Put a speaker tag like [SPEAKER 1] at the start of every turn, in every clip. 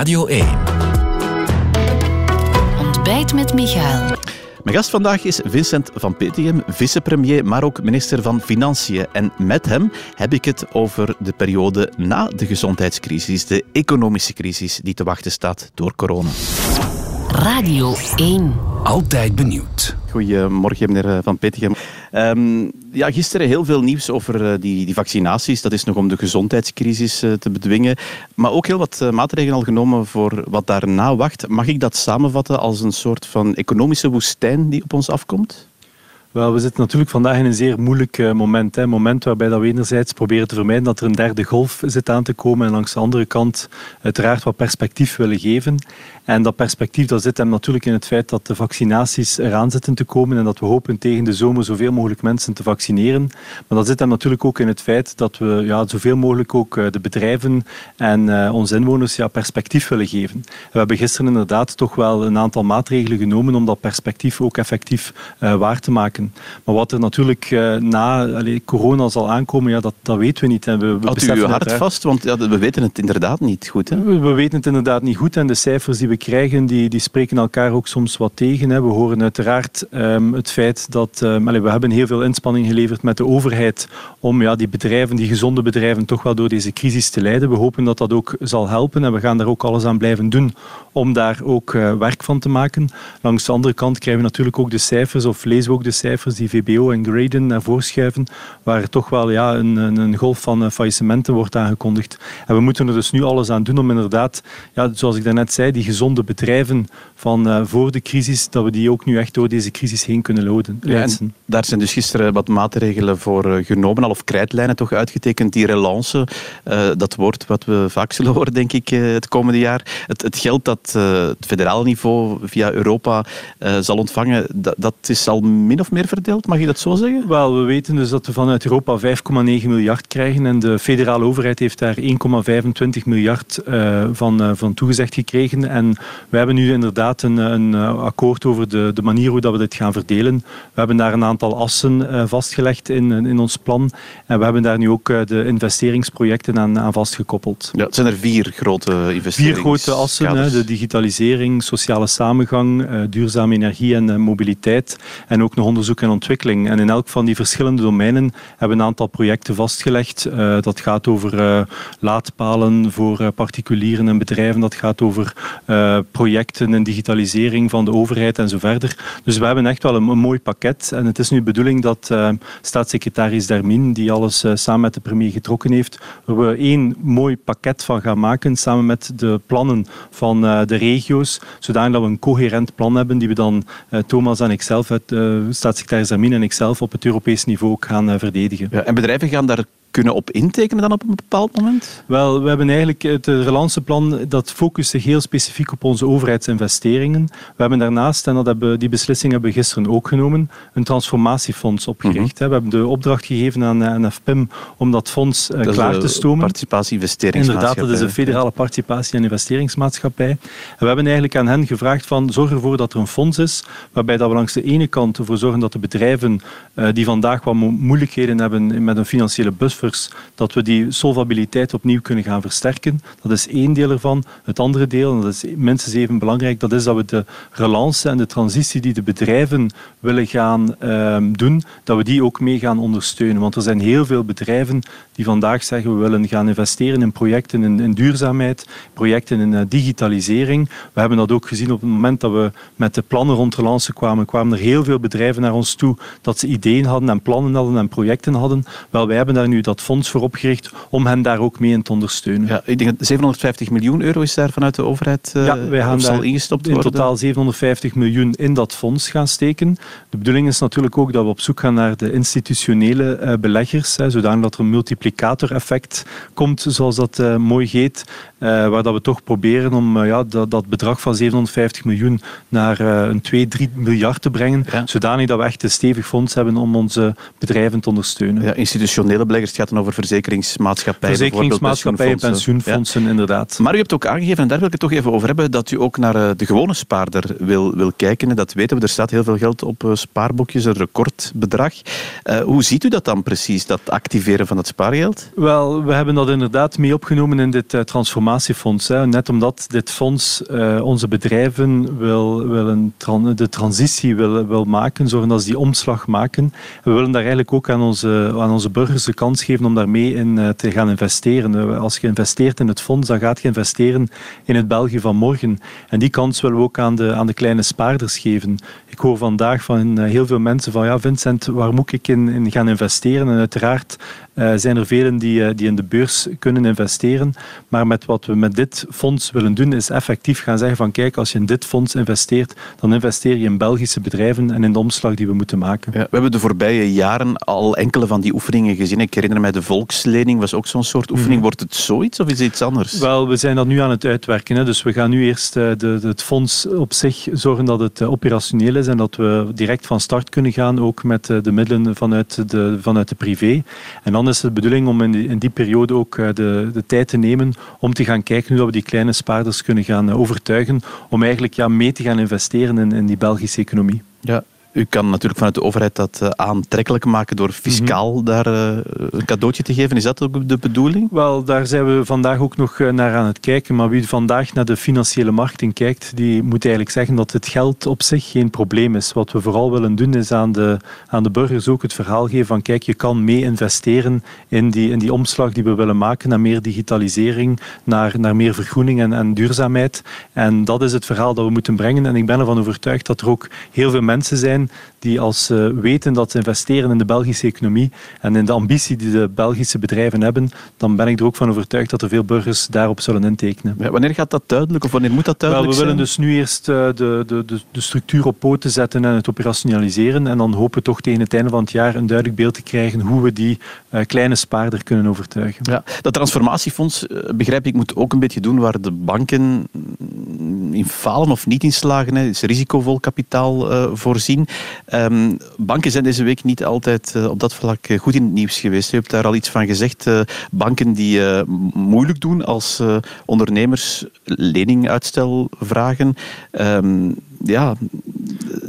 [SPEAKER 1] Radio 1.
[SPEAKER 2] Ontbijt met Michael.
[SPEAKER 3] Mijn gast vandaag is Vincent van Petegem, vicepremier, maar ook minister van Financiën. En met hem heb ik het over de periode na de gezondheidscrisis, de economische crisis die te wachten staat door corona.
[SPEAKER 2] Radio 1.
[SPEAKER 1] Altijd benieuwd.
[SPEAKER 3] Goedemorgen, meneer Van Petegem. Um, ja, gisteren heel veel nieuws over uh, die, die, vaccinaties. Dat is nog om de gezondheidscrisis uh, te bedwingen. Maar ook heel wat uh, maatregelen al genomen voor wat daarna wacht. Mag ik dat samenvatten als een soort van economische woestijn die op ons afkomt?
[SPEAKER 4] Wel, we zitten natuurlijk vandaag in een zeer moeilijk uh, moment. Een moment waarbij dat we enerzijds proberen te vermijden dat er een derde golf zit aan te komen en langs de andere kant uiteraard wat perspectief willen geven. En dat perspectief dat zit hem natuurlijk in het feit dat de vaccinaties eraan zitten te komen en dat we hopen tegen de zomer zoveel mogelijk mensen te vaccineren. Maar dat zit hem natuurlijk ook in het feit dat we ja, zoveel mogelijk ook uh, de bedrijven en uh, onze inwoners ja, perspectief willen geven. We hebben gisteren inderdaad toch wel een aantal maatregelen genomen om dat perspectief ook effectief waar te maken. Maar wat er natuurlijk uh, na allee, corona zal aankomen, ja, dat, dat weten we niet. En we, we
[SPEAKER 3] Houdt u uw hart vast? Want ja, we weten het inderdaad niet goed. Hè?
[SPEAKER 4] We, we, weten het inderdaad niet goed. En de cijfers die we krijgen, die, die spreken elkaar ook soms wat tegen. Hè. We horen uiteraard um, het feit dat... Allee, we hebben heel veel inspanning geleverd met de overheid om ja, die bedrijven, die gezonde bedrijven, toch wel door deze crisis te leiden. We hopen dat dat ook zal helpen. En we gaan daar ook alles aan blijven doen om daar ook uh, werk van te maken. Langs de andere kant krijgen we natuurlijk ook de cijfers, of lezen we ook de cijfers die VBO en Graden naar voren schuiven, waar toch wel ja, een, een golf van uh, faillissementen wordt aangekondigd. En we moeten er dus nu alles aan doen om inderdaad, ja, zoals ik daarnet zei, die gezonde bedrijven van uh, voor de crisis, dat we die ook nu echt door deze crisis heen kunnen loden.
[SPEAKER 3] Ja, daar zijn dus gisteren wat maatregelen voor uh, genomen, al of krijtlijnen toch uitgetekend. Die relance, dat woord wat we vaak zullen horen, denk ik, het komende jaar. Het, het geld dat het federale niveau via Europa zal ontvangen, dat, dat is al min of meer verdeeld, mag je dat zo zeggen?
[SPEAKER 4] Wel, we weten dus dat we vanuit Europa 5,9 miljard krijgen en de federale overheid heeft daar 1,25 miljard van, van toegezegd gekregen. En we hebben nu inderdaad een, een akkoord over de, de manier hoe dat we dit gaan verdelen. We hebben daar een aantal assen uh, vastgelegd in, in ons plan en we hebben daar nu ook de investeringsprojecten aan, aan vastgekoppeld.
[SPEAKER 3] Ja, het zijn er vier grote investeringsprojechten.
[SPEAKER 4] Vier grote assen, hè, de digitalisering, sociale samengang, duurzame energie en mobiliteit en ook nog onderzoek en ontwikkeling. En in elk van die verschillende domeinen hebben we een aantal projecten vastgelegd. Uh, dat gaat over uh, laadpalen voor uh, particulieren en bedrijven. Dat gaat over projecten en digitalisering van de overheid en zo verder. Dus we hebben echt wel een, mooi pakket. En het is nu de bedoeling dat staatssecretaris Dermin, die alles samen met de premier getrokken heeft, we één mooi pakket van gaan maken samen met de plannen van de regio's, zodanig dat we een coherent plan hebben die we dan, Thomas en ikzelf, staatssecretaris secretaris Amin en ikzelf op het Europees niveau ook gaan eh, verdedigen.
[SPEAKER 3] Ja, en bedrijven gaan daar kunnen op intekenen dan op een bepaald moment?
[SPEAKER 4] Wel, we hebben eigenlijk het relanceplan dat focust zich heel specifiek op onze overheidsinvesteringen. We hebben daarnaast, en dat hebben, die beslissing hebben we gisteren ook genomen, een transformatiefonds opgericht. Mm -hmm. We hebben de opdracht gegeven aan NFPIM om dat fonds
[SPEAKER 3] dat
[SPEAKER 4] klaar te stomen.
[SPEAKER 3] Participatie-investeringsmaatschappij.
[SPEAKER 4] Inderdaad, dat is een federale participatie- en investeringsmaatschappij. En we hebben eigenlijk aan hen gevraagd van zorg ervoor dat er een fonds is waarbij dat we langs de ene kant ervoor zorgen dat de bedrijven die vandaag wat moeilijkheden hebben met een financiële bus dat we die solvabiliteit opnieuw kunnen gaan versterken. Dat is één deel ervan. Het andere deel, en dat is minstens even belangrijk, dat is dat we de relance en de transitie die de bedrijven willen gaan um, doen, dat we die ook mee gaan ondersteunen. Want er zijn heel veel bedrijven die vandaag zeggen we willen gaan investeren in projecten in, duurzaamheid, projecten in uh, digitalisering. We hebben dat ook gezien op het moment dat we met de plannen rond relance kwamen, kwamen er heel veel bedrijven naar ons toe dat ze ideeën hadden en plannen hadden en projecten hadden. Wel, wij hebben daar nu fonds voor opgericht om hen daar ook mee in te ondersteunen.
[SPEAKER 3] Ja, ik denk dat 750 miljoen euro is daar vanuit de overheid uh,
[SPEAKER 4] ja, wij gaan
[SPEAKER 3] zal ingestopt
[SPEAKER 4] in
[SPEAKER 3] worden.
[SPEAKER 4] totaal 750 miljoen in dat fonds gaan steken. De bedoeling is natuurlijk ook dat we op zoek gaan naar de institutionele uh, beleggers, hè, zodanig dat er een multiplicator-effect komt, zoals dat uh, mooi heet, waar dat we toch proberen om ja, dat, dat, bedrag van 750 miljoen naar een 2, 3 miljard te brengen, ja. zodanig dat we echt een stevig fonds hebben om onze bedrijven te ondersteunen.
[SPEAKER 3] Ja, institutionele beleggers gaat dan over verzekeringsmaatschappijen.
[SPEAKER 4] Verzekeringsmaatschappijen, pensioenfondsen, inderdaad.
[SPEAKER 3] Maar u hebt ook aangegeven, en daar wil ik het toch even over hebben, dat u ook naar eh, de gewone spaarder wil, wil kijken. dat weten we, er staat heel veel geld op eh, spaarboekjes, een recordbedrag. Uh, hoe ziet u dat dan precies, dat activeren van het spaargeld?
[SPEAKER 4] Wel, we hebben dat inderdaad mee opgenomen in dit transformatiefonds. Hè. Net omdat dit fonds onze bedrijven wil, wil een de transitie wil, wil maken, zorgen dat ze die omslag maken. We willen daar eigenlijk ook aan onze, aan onze burgers de kans geven om daarmee in te gaan investeren. Als je investeert in het fonds, dan gaat je investeren in het België van morgen. En die kans willen we ook aan de, aan de kleine spaarders geven. Ik hoor vandaag van eh, heel veel mensen van ja Vincent, waar moet ik in, in gaan investeren? En uiteraard uh, zijn er velen die, uh, die in de beurs kunnen investeren. Maar met wat we met dit fonds willen doen, is effectief gaan zeggen van kijk, als je in dit fonds investeert, dan investeer je in Belgische bedrijven en in de omslag die we moeten maken.
[SPEAKER 3] Ja, we hebben de voorbije jaren al enkele van die oefeningen gezien. Ik herinner mij de volkslening was ook zo'n soort oefening. Mhm. Wordt het zoiets of is het iets anders?
[SPEAKER 4] Wel, we zijn dat nu aan het uitwerken. Hè. Dus we gaan nu eerst uh, de, het fonds op zich zorgen dat het operationeel is en dat we direct van start kunnen gaan, ook met de middelen vanuit de, vanuit de privé. En dan is het de bedoeling om in die, periode ook eh, de, de, tijd te nemen om te gaan kijken hoe we die kleine spaarders kunnen gaan eh, overtuigen om eigenlijk ja, mee te gaan investeren in, in die Belgische economie.
[SPEAKER 3] Ja, u kan natuurlijk vanuit de overheid dat eh, aantrekkelijk maken door fiscaal mhm. daar eh, een cadeautje te geven. Is dat ook de bedoeling?
[SPEAKER 4] Wel, daar zijn we vandaag ook nog eh, naar aan het kijken. Maar wie vandaag naar de financiële markten kijkt, die moet eigenlijk zeggen dat het geld op zich geen probleem is. Wat we vooral willen doen is aan de, aan de burgers ook het verhaal geven van kijk, je kan mee investeren in die, in die omslag die we willen maken naar meer digitalisering, naar, naar meer vergroening en, en duurzaamheid. En dat is het verhaal dat we moeten brengen. En ik ben ervan overtuigd dat er ook heel veel mensen zijn die als ze weten dat ze investeren in de Belgische economie en in de ambitie die de Belgische bedrijven hebben, dan ben ik er ook van overtuigd dat er veel burgers daarop zullen intekenen.
[SPEAKER 3] Ja, wanneer gaat dat duidelijk of wanneer moet dat duidelijk
[SPEAKER 4] Wel, we willen dus nu eerst eh, de, de, de, de structuur op poten zetten en het operationaliseren en dan hopen we toch tegen het einde van het jaar een duidelijk beeld te krijgen hoe we die uh, kleine spaarder kunnen overtuigen.
[SPEAKER 3] Ja, dat transformatiefonds, eh, begrijp ik, moet ook een beetje doen waar de banken in falen of niet in slagen. Hè. is risicovol kapitaal uh, voorzien. Um, banken zijn deze week niet altijd uh, op dat vlak eh, goed in het nieuws geweest. U hebt daar al iets van gezegd. Uh, banken die moeilijk doen als ondernemers leninguitstel vragen. Um, ja,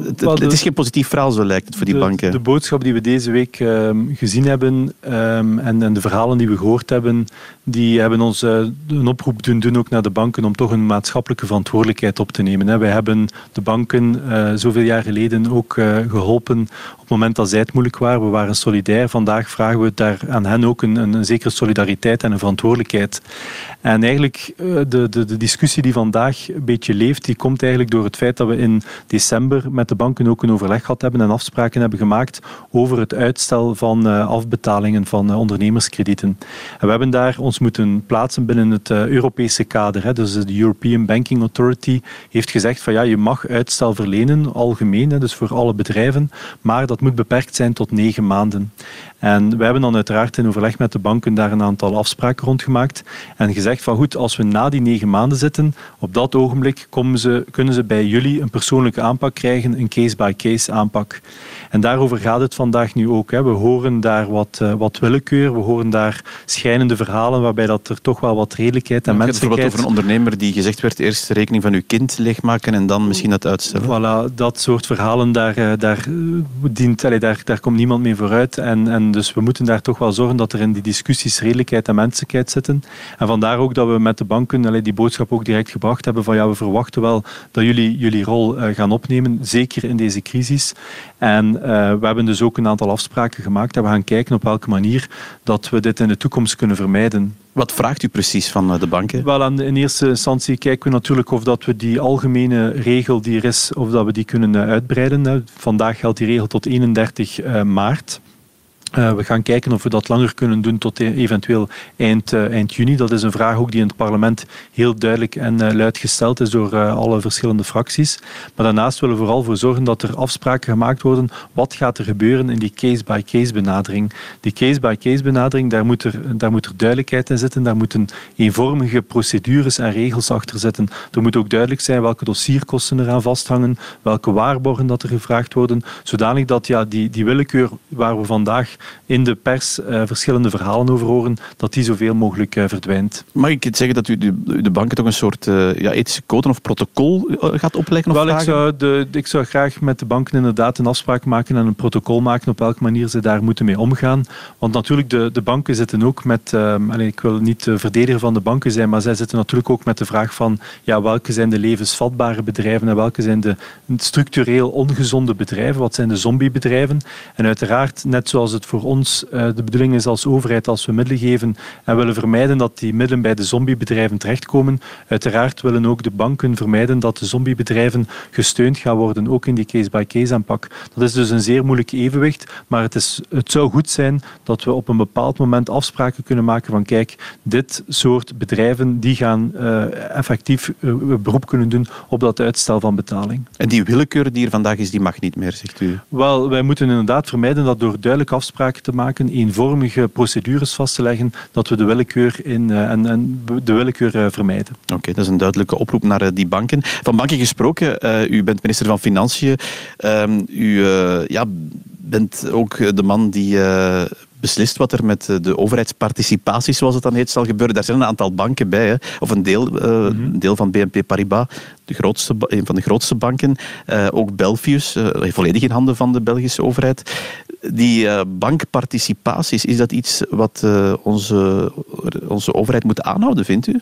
[SPEAKER 3] het, het, is geen positief verhaal, zo lijkt het voor die banken.
[SPEAKER 4] De boodschap die we deze week um, gezien hebben en, en, de verhalen die we gehoord hebben, die hebben ons uh, een oproep doen, doen ook naar de banken om toch een maatschappelijke verantwoordelijkheid op te nemen. Wij hebben de banken uh, zoveel jaar geleden ook uh, geholpen op het moment dat zij het moeilijk waren. We waren solidair. Vandaag vragen we daar aan hen ook een, een, zekere solidariteit en een verantwoordelijkheid. En eigenlijk de, de, de discussie die vandaag een beetje leeft, die komt eigenlijk door het feit dat we in december met de banken ook een overleg gehad hebben en afspraken hebben gemaakt over het uitstel van afbetalingen van ondernemerskredieten. En we hebben daar moeten plaatsen binnen het uh, Europese kader. Dus de European Banking Authority heeft gezegd van ja, je mag uitstel verlenen, algemeen, dus voor alle bedrijven, maar dat moet beperkt zijn tot negen maanden. En wij hebben dan uiteraard in overleg met de banken daar een aantal afspraken rondgemaakt en gezegd van goed, als we na die negen maanden zitten, op dat ogenblik ze, kunnen ze bij jullie een persoonlijke aanpak krijgen, een case-by-case aanpak. En daarover gaat het vandaag nu ook. Hè. We horen daar wat, uh, wat willekeur, we horen daar schijnende verhalen waarbij dat er toch wel wat redelijkheid en menselijkheid...
[SPEAKER 3] Bijvoorbeeld over een ondernemer die gezegd werd, eerst de rekening van uw kind leegmaken en dan misschien dat uitstellen.
[SPEAKER 4] Voilà, dat soort verhalen, daar, eh, daar, eh, dient, allez, daar, daar komt niemand mee vooruit. En, en dus we moeten daar toch wel zorgen dat er in die discussies redelijkheid en menselijkheid zitten. En vandaar ook dat we met de banken allez, die boodschap ook direct gebracht hebben van ja, we verwachten wel dat jullie jullie rol gaan opnemen, zeker in deze crisis. En we hebben dus ook een aantal afspraken gemaakt en we gaan kijken op welke manier dat we dit in de toekomst kunnen vermijden.
[SPEAKER 3] Wat vraagt u precies van eh, de banken?
[SPEAKER 4] Wel, in eerste instantie kijken we natuurlijk of dat we die algemene regel die er is, of dat we die kunnen eh, uitbreiden. Vandaag geldt die regel tot 31 maart. Uh, we gaan kijken of we dat langer kunnen doen tot e- eventueel eind, uh, eind juni. Dat is een vraag ook die in het parlement heel duidelijk en uh, luid gesteld is door alle verschillende fracties. Maar daarnaast willen we vooral voor zorgen dat er afspraken gemaakt worden. Wat gaat er gebeuren in die case-by-case benadering? Die case-by-case benadering, daar moet, er, daar moet er duidelijkheid in zitten. Daar moeten eenvormige procedures en regels achter zitten. Er moet ook duidelijk zijn welke dossierkosten eraan vasthangen, welke waarborgen dat er gevraagd worden, zodanig dat ja, die, die willekeur waar we vandaag in de pers verschillende verhalen over horen, dat die zoveel mogelijk verdwijnt.
[SPEAKER 3] Mag ik het zeggen dat u de, de banken toch een soort ja, ethische code of protocol gaat opleggen? Of
[SPEAKER 4] Wel, ik zou, de, ik zou graag met de banken inderdaad een afspraak maken en een protocol maken op welke manier ze daar moeten mee omgaan. Want natuurlijk, de, de banken zitten ook met, um, ik wil niet de verdediger van de banken zijn, maar zij zitten natuurlijk ook met de vraag van ja, welke zijn de levensvatbare bedrijven en welke zijn de structureel ongezonde bedrijven, wat zijn de zombiebedrijven. En uiteraard, net zoals het voor ons uh, de bedoeling is als overheid, als we middelen geven en willen vermijden dat die middelen bij de zombiebedrijven terechtkomen, uiteraard willen ook de banken vermijden dat de zombiebedrijven gesteund gaan worden, ook in die case-by-case aanpak. Dat is dus een zeer moeilijk evenwicht, maar het, is, het zou goed zijn dat we op een bepaald moment afspraken kunnen maken van kijk, dit soort bedrijven die gaan uh, effectief uh, beroep kunnen doen op dat uitstel van betaling.
[SPEAKER 3] En die willekeur die er vandaag is, die mag niet meer, zegt u?
[SPEAKER 4] Wel, wij moeten inderdaad vermijden dat door duidelijke afspraken te maken, eenvormige procedures vast te leggen, dat we de willekeur, in, uh, en, en de willekeur vermijden.
[SPEAKER 3] Oké, dat is een duidelijke oproep naar die banken. Van banken gesproken, u bent minister van Financiën. Ehm, u ja, bent ook de man die beslist wat er met de overheidsparticipaties, zoals het dan heet, zal gebeuren. Daar zijn een aantal banken bij, hè. of een deel, uh, mm -hmm. deel van BNP Paribas, de grootste, een van de grootste banken. Uh, ook Belfius, volledig in handen van de Belgische overheid. Die bankparticipaties, is dat iets wat onze, onze overheid moet aanhouden, vindt u?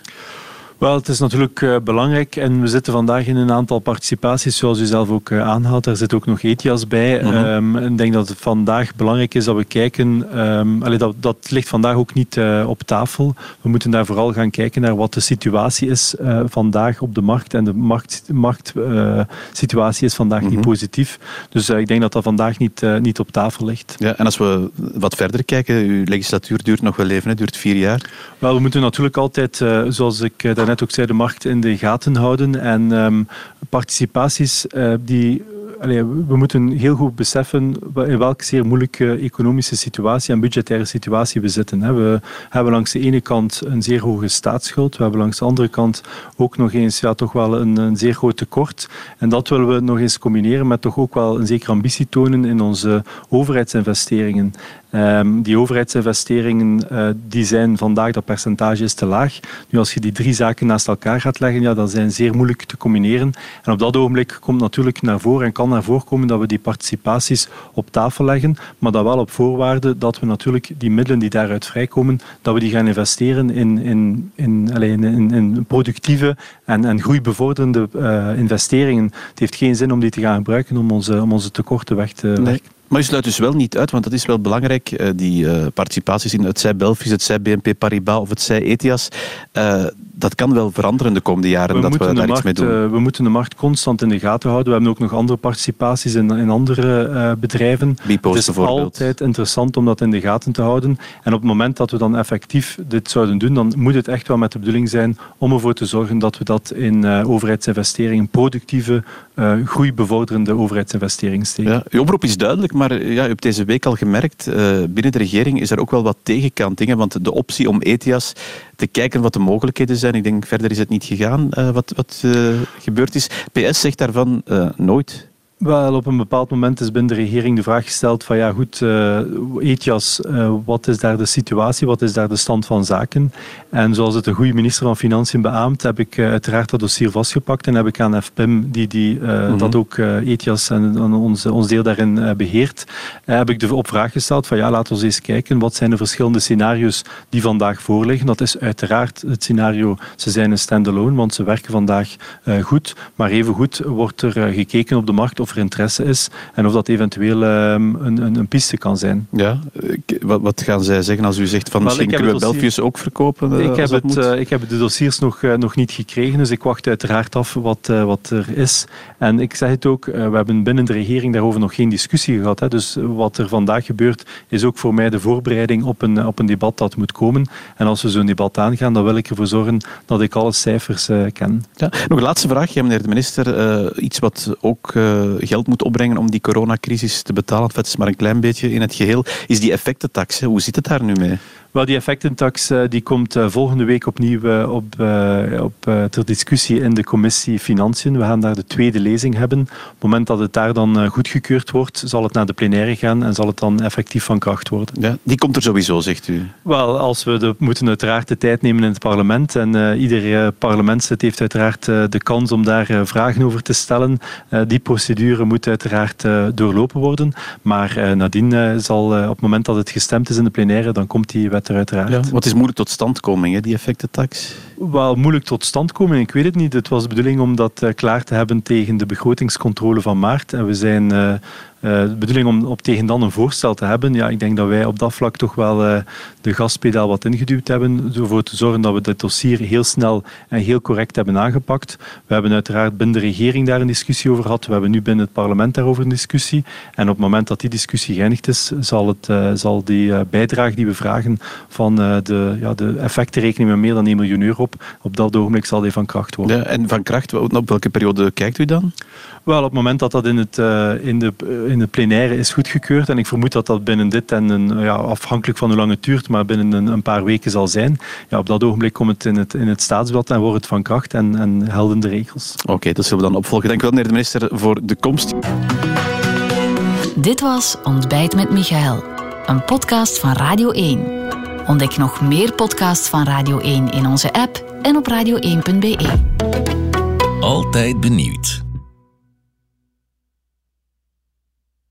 [SPEAKER 4] Wel, het is natuurlijk uh, belangrijk en we zitten vandaag in een aantal participaties, zoals u zelf ook uh, aanhaalt. Daar zit ook nog ETIAS bij. Mm -hmm. um, ik denk dat het vandaag belangrijk is dat we kijken, um, allee, dat, dat ligt vandaag ook niet uh, op tafel. We moeten daar vooral gaan kijken naar wat de situatie is vandaag op de markt. En de marktsituatie markt, is vandaag mm -hmm. niet mhm. positief. Dus ik denk dat dat vandaag niet, niet op tafel ligt.
[SPEAKER 3] Ja, en als we wat verder kijken, uw legislatuur duurt nog wel even, hè? duurt vier jaar.
[SPEAKER 4] Wel, we moeten natuurlijk altijd, zoals ik daar net ook zei, de markt in de gaten houden. En um, participaties uh, die we moeten heel goed beseffen in welke zeer moeilijke economische situatie en budgettaire situatie we zitten. We hebben langs de ene kant een zeer hoge staatsschuld. We hebben langs de andere kant ook nog eens ja, toch wel een, een zeer groot tekort. En dat willen we nog eens combineren met toch ook wel een zekere ambitie tonen in onze overheidsinvesteringen. Um, die overheidsinvesteringen uh, die zijn vandaag, dat percentage is te laag. Nu, als je die drie zaken naast elkaar gaat leggen, ja, dan zijn zeer moeilijk te combineren. En op dat ogenblik komt natuurlijk naar voren en kan naar voren komen dat we die participaties op tafel leggen, maar dat wel op voorwaarde dat we natuurlijk die middelen die daaruit vrijkomen, dat we die gaan investeren in, in, in, in, in, in productieve en, en groeibevorderende uh, investeringen. Het heeft geen zin om die te gaan gebruiken om onze, om onze tekorten weg te werken. Nee.
[SPEAKER 3] Maar je sluit dus wel niet uit, want dat is wel belangrijk, eh, die uh, participaties in het zij Belfius, het zij BNP Paribas of het zij Etias. Uh, dat kan wel veranderen de komende jaren, we dat we daar
[SPEAKER 4] markt,
[SPEAKER 3] iets mee doen.
[SPEAKER 4] we moeten de markt constant in de gaten houden. We hebben ook nog andere participaties in, in andere bedrijven.
[SPEAKER 3] Bipost
[SPEAKER 4] het is altijd interessant om dat in de gaten te houden. En op het moment dat we dan effectief dit zouden doen, dan moet het echt wel met de bedoeling zijn om ervoor te zorgen dat we dat in overheidsinvesteringen, productieve, groeibevorderende overheidsinvesteringen steken.
[SPEAKER 3] Ja, uw oproep is duidelijk, maar ja, u hebt deze week al gemerkt, uh, binnen de regering is er ook wel wat tegenkantingen. Want de optie om ETIAS te kijken wat de mogelijkheden zijn, ik denk verder is het niet gegaan uh, wat, wat uh, gebeurd is. PS zegt daarvan nooit.
[SPEAKER 4] Wel, op een bepaald moment is binnen de regering de vraag gesteld van ja goed, uh, ETIAS, uh, wat is daar de situatie, wat is daar de stand van zaken? En zoals het een goede minister van Financiën beaamt, heb ik uh, uiteraard dat dossier vastgepakt en heb ik aan FPIM, die, die mm -hmm. dat ook ETIAS en, en ons, ons deel daarin beheert, heb ik de op vraag gesteld van ja, laten we eens kijken, wat zijn de verschillende scenario's die vandaag voorliggen? Dat is uiteraard het scenario, ze zijn een standalone, want ze werken vandaag goed, maar even goed wordt er gekeken op de markt of of er interesse is en of dat eventueel um, een, een, een, piste kan zijn.
[SPEAKER 3] Ja, wat, wat, gaan zij zeggen als u zegt van misschien kunnen we Belfius ook verkopen?
[SPEAKER 4] Uh, ik, heb het, uh, ik heb de dossiers nog, uh, nog niet gekregen, dus ik wacht uiteraard af wat, wat er is. En ik zeg het ook, we hebben binnen de regering daarover nog geen discussie gehad. Hè, dus wat er vandaag gebeurt is ook voor mij de voorbereiding op een, op een debat dat moet komen. En als we zo'n debat aangaan, dan wil ik ervoor zorgen dat ik alle cijfers ken.
[SPEAKER 3] Ja, nog een laatste vraag, meneer de minister. iets wat ook geld moet opbrengen om die coronacrisis te betalen, het is maar een klein beetje in het geheel, is die effectentax. Hoe zit het daar nu mee?
[SPEAKER 4] Wel, die effectentax uh, die komt uh, volgende week opnieuw uh, op, op, ter discussie in de commissie Financiën. We gaan daar de tweede lezing hebben. Op het moment dat het daar dan goedgekeurd wordt, zal het naar de plenaire gaan en zal het dan effectief van kracht worden.
[SPEAKER 3] Ja, die komt er sowieso, zegt u?
[SPEAKER 4] Wel, als we de, moeten uiteraard de tijd nemen in het parlement en ieder parlementslid heeft uiteraard de kans om daar vragen over te stellen. die procedure moet uiteraard doorlopen worden, maar nadien zal op het moment dat het gestemd is in de plenaire, dan komt die wet er uiteraard. Ja,
[SPEAKER 3] wat is moeilijk tot standkoming, hè, die effectentax?
[SPEAKER 4] Wel, moeilijk tot standkoming, ik weet het niet. Het was de bedoeling om dat eh, klaar te hebben tegen de begrotingscontrole van maart. En we zijn uh, de bedoeling om op tegen dan een voorstel te hebben. Ja, ik denk dat wij op dat vlak toch wel uh, de gaspedaal wat ingeduwd hebben. Ervoor te zorgen dat we dit dossier heel snel en heel correct hebben aangepakt. We hebben uiteraard binnen de regering daar een discussie over gehad. We hebben nu binnen het parlement daarover een discussie. En op het moment dat die discussie geëindigd is, zal, het, uh, zal die bijdrage die we vragen van de, ja, de effecten rekenen met meer dan 1 miljoen euro op. Op dat ogenblik zal die van kracht worden.
[SPEAKER 3] Ja, en van kracht, op welke periode kijkt u dan?
[SPEAKER 4] Wel, op het moment dat dat in, het, in de in de plenaire is goedgekeurd. En ik vermoed dat dat binnen dit en een, ja, afhankelijk van hoe lang het duurt, maar binnen een, een, paar weken zal zijn. Ja, op dat ogenblik komt het in het, in het staatsblad en wordt het van kracht en, en helden de regels.
[SPEAKER 3] Oké, dat zullen we dan opvolgen. Dank u wel, meneer de minister, voor de komst.
[SPEAKER 2] Dit was Ontbijt met Michael, een podcast van Radio 1. Ontdek nog meer podcasts van Radio 1 in onze app en op radio1.be.
[SPEAKER 1] Altijd benieuwd.